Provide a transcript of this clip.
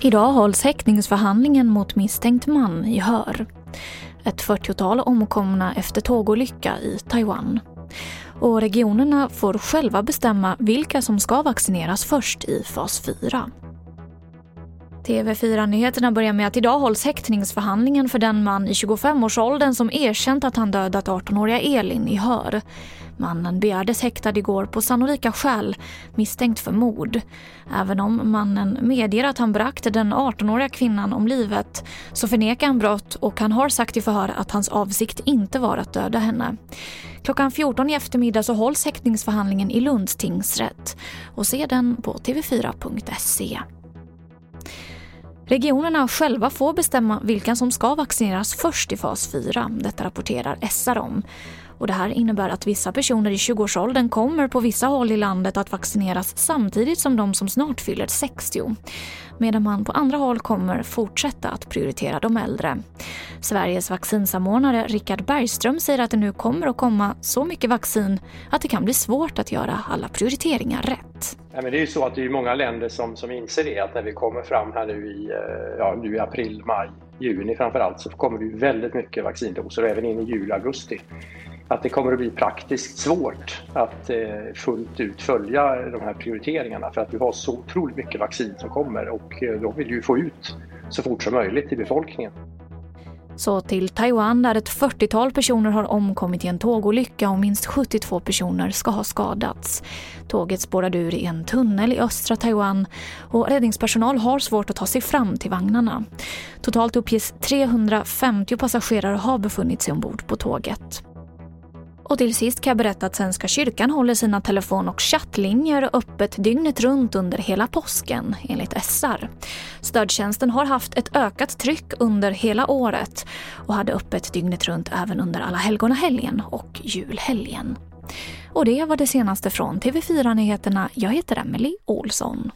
Idag hålls häktningsförhandlingen mot misstänkt man i hör. Ett 40-tal omkomna efter tågolycka i Taiwan. Och regionerna får själva bestämma vilka som ska vaccineras först i fas 4. TV4-nyheterna börjar med att idag hålls häktningsförhandlingen för den man i 25-årsåldern som erkänt att han dödat 18-åriga Elin i Hör. Mannen begärdes häktad igår på sannolika skäl misstänkt för mord. Även om mannen medger att han bragt den 18-åriga kvinnan om livet så förnekar han brott och han har sagt i förhör att hans avsikt inte var att döda henne. Klockan 14 i eftermiddag så hålls häktningsförhandlingen i Lunds tingsrätt och se den på tv4.se. Regionerna själva får bestämma vilka som ska vaccineras först i fas 4. Detta rapporterar SR om. Och det här innebär att vissa personer i 20-årsåldern kommer på vissa håll i landet att vaccineras samtidigt som de som snart fyller 60. Medan man på andra håll kommer fortsätta att prioritera de äldre. Sveriges vaccinsamordnare Richard Bergström säger att det nu kommer att komma så mycket vaccin att det kan bli svårt att göra alla prioriteringar rätt. Ja, men det är ju så att det är många länder som, som inser det att när vi kommer fram här nu i, eh, ja, nu i april, maj, juni framförallt så kommer det ju väldigt mycket vaccindoser även in i juli, augusti att det kommer att bli praktiskt svårt att eh, fullt ut följa de här prioriteringarna för att vi har så otroligt mycket vaccin som kommer och eh, de vill ju få ut så fort som möjligt till befolkningen. Så till Taiwan där ett 40-tal personer har omkommit i en tågolycka och minst 72 personer ska ha skadats. Tåget spårade ur i en tunnel i östra Taiwan och räddningspersonal har svårt att ta sig fram till vagnarna. Totalt uppges 350 passagerare ha befunnit sig ombord på tåget. Och till sist kan jag berätta att Svenska kyrkan håller sina telefon och chattlinjer öppet dygnet runt under hela påsken, enligt SR. Stödtjänsten har haft ett ökat tryck under hela året och hade öppet dygnet runt även under alla helgonahelgen och julhelgen. Och det var det senaste från TV4 Nyheterna. Jag heter Emily Olsson.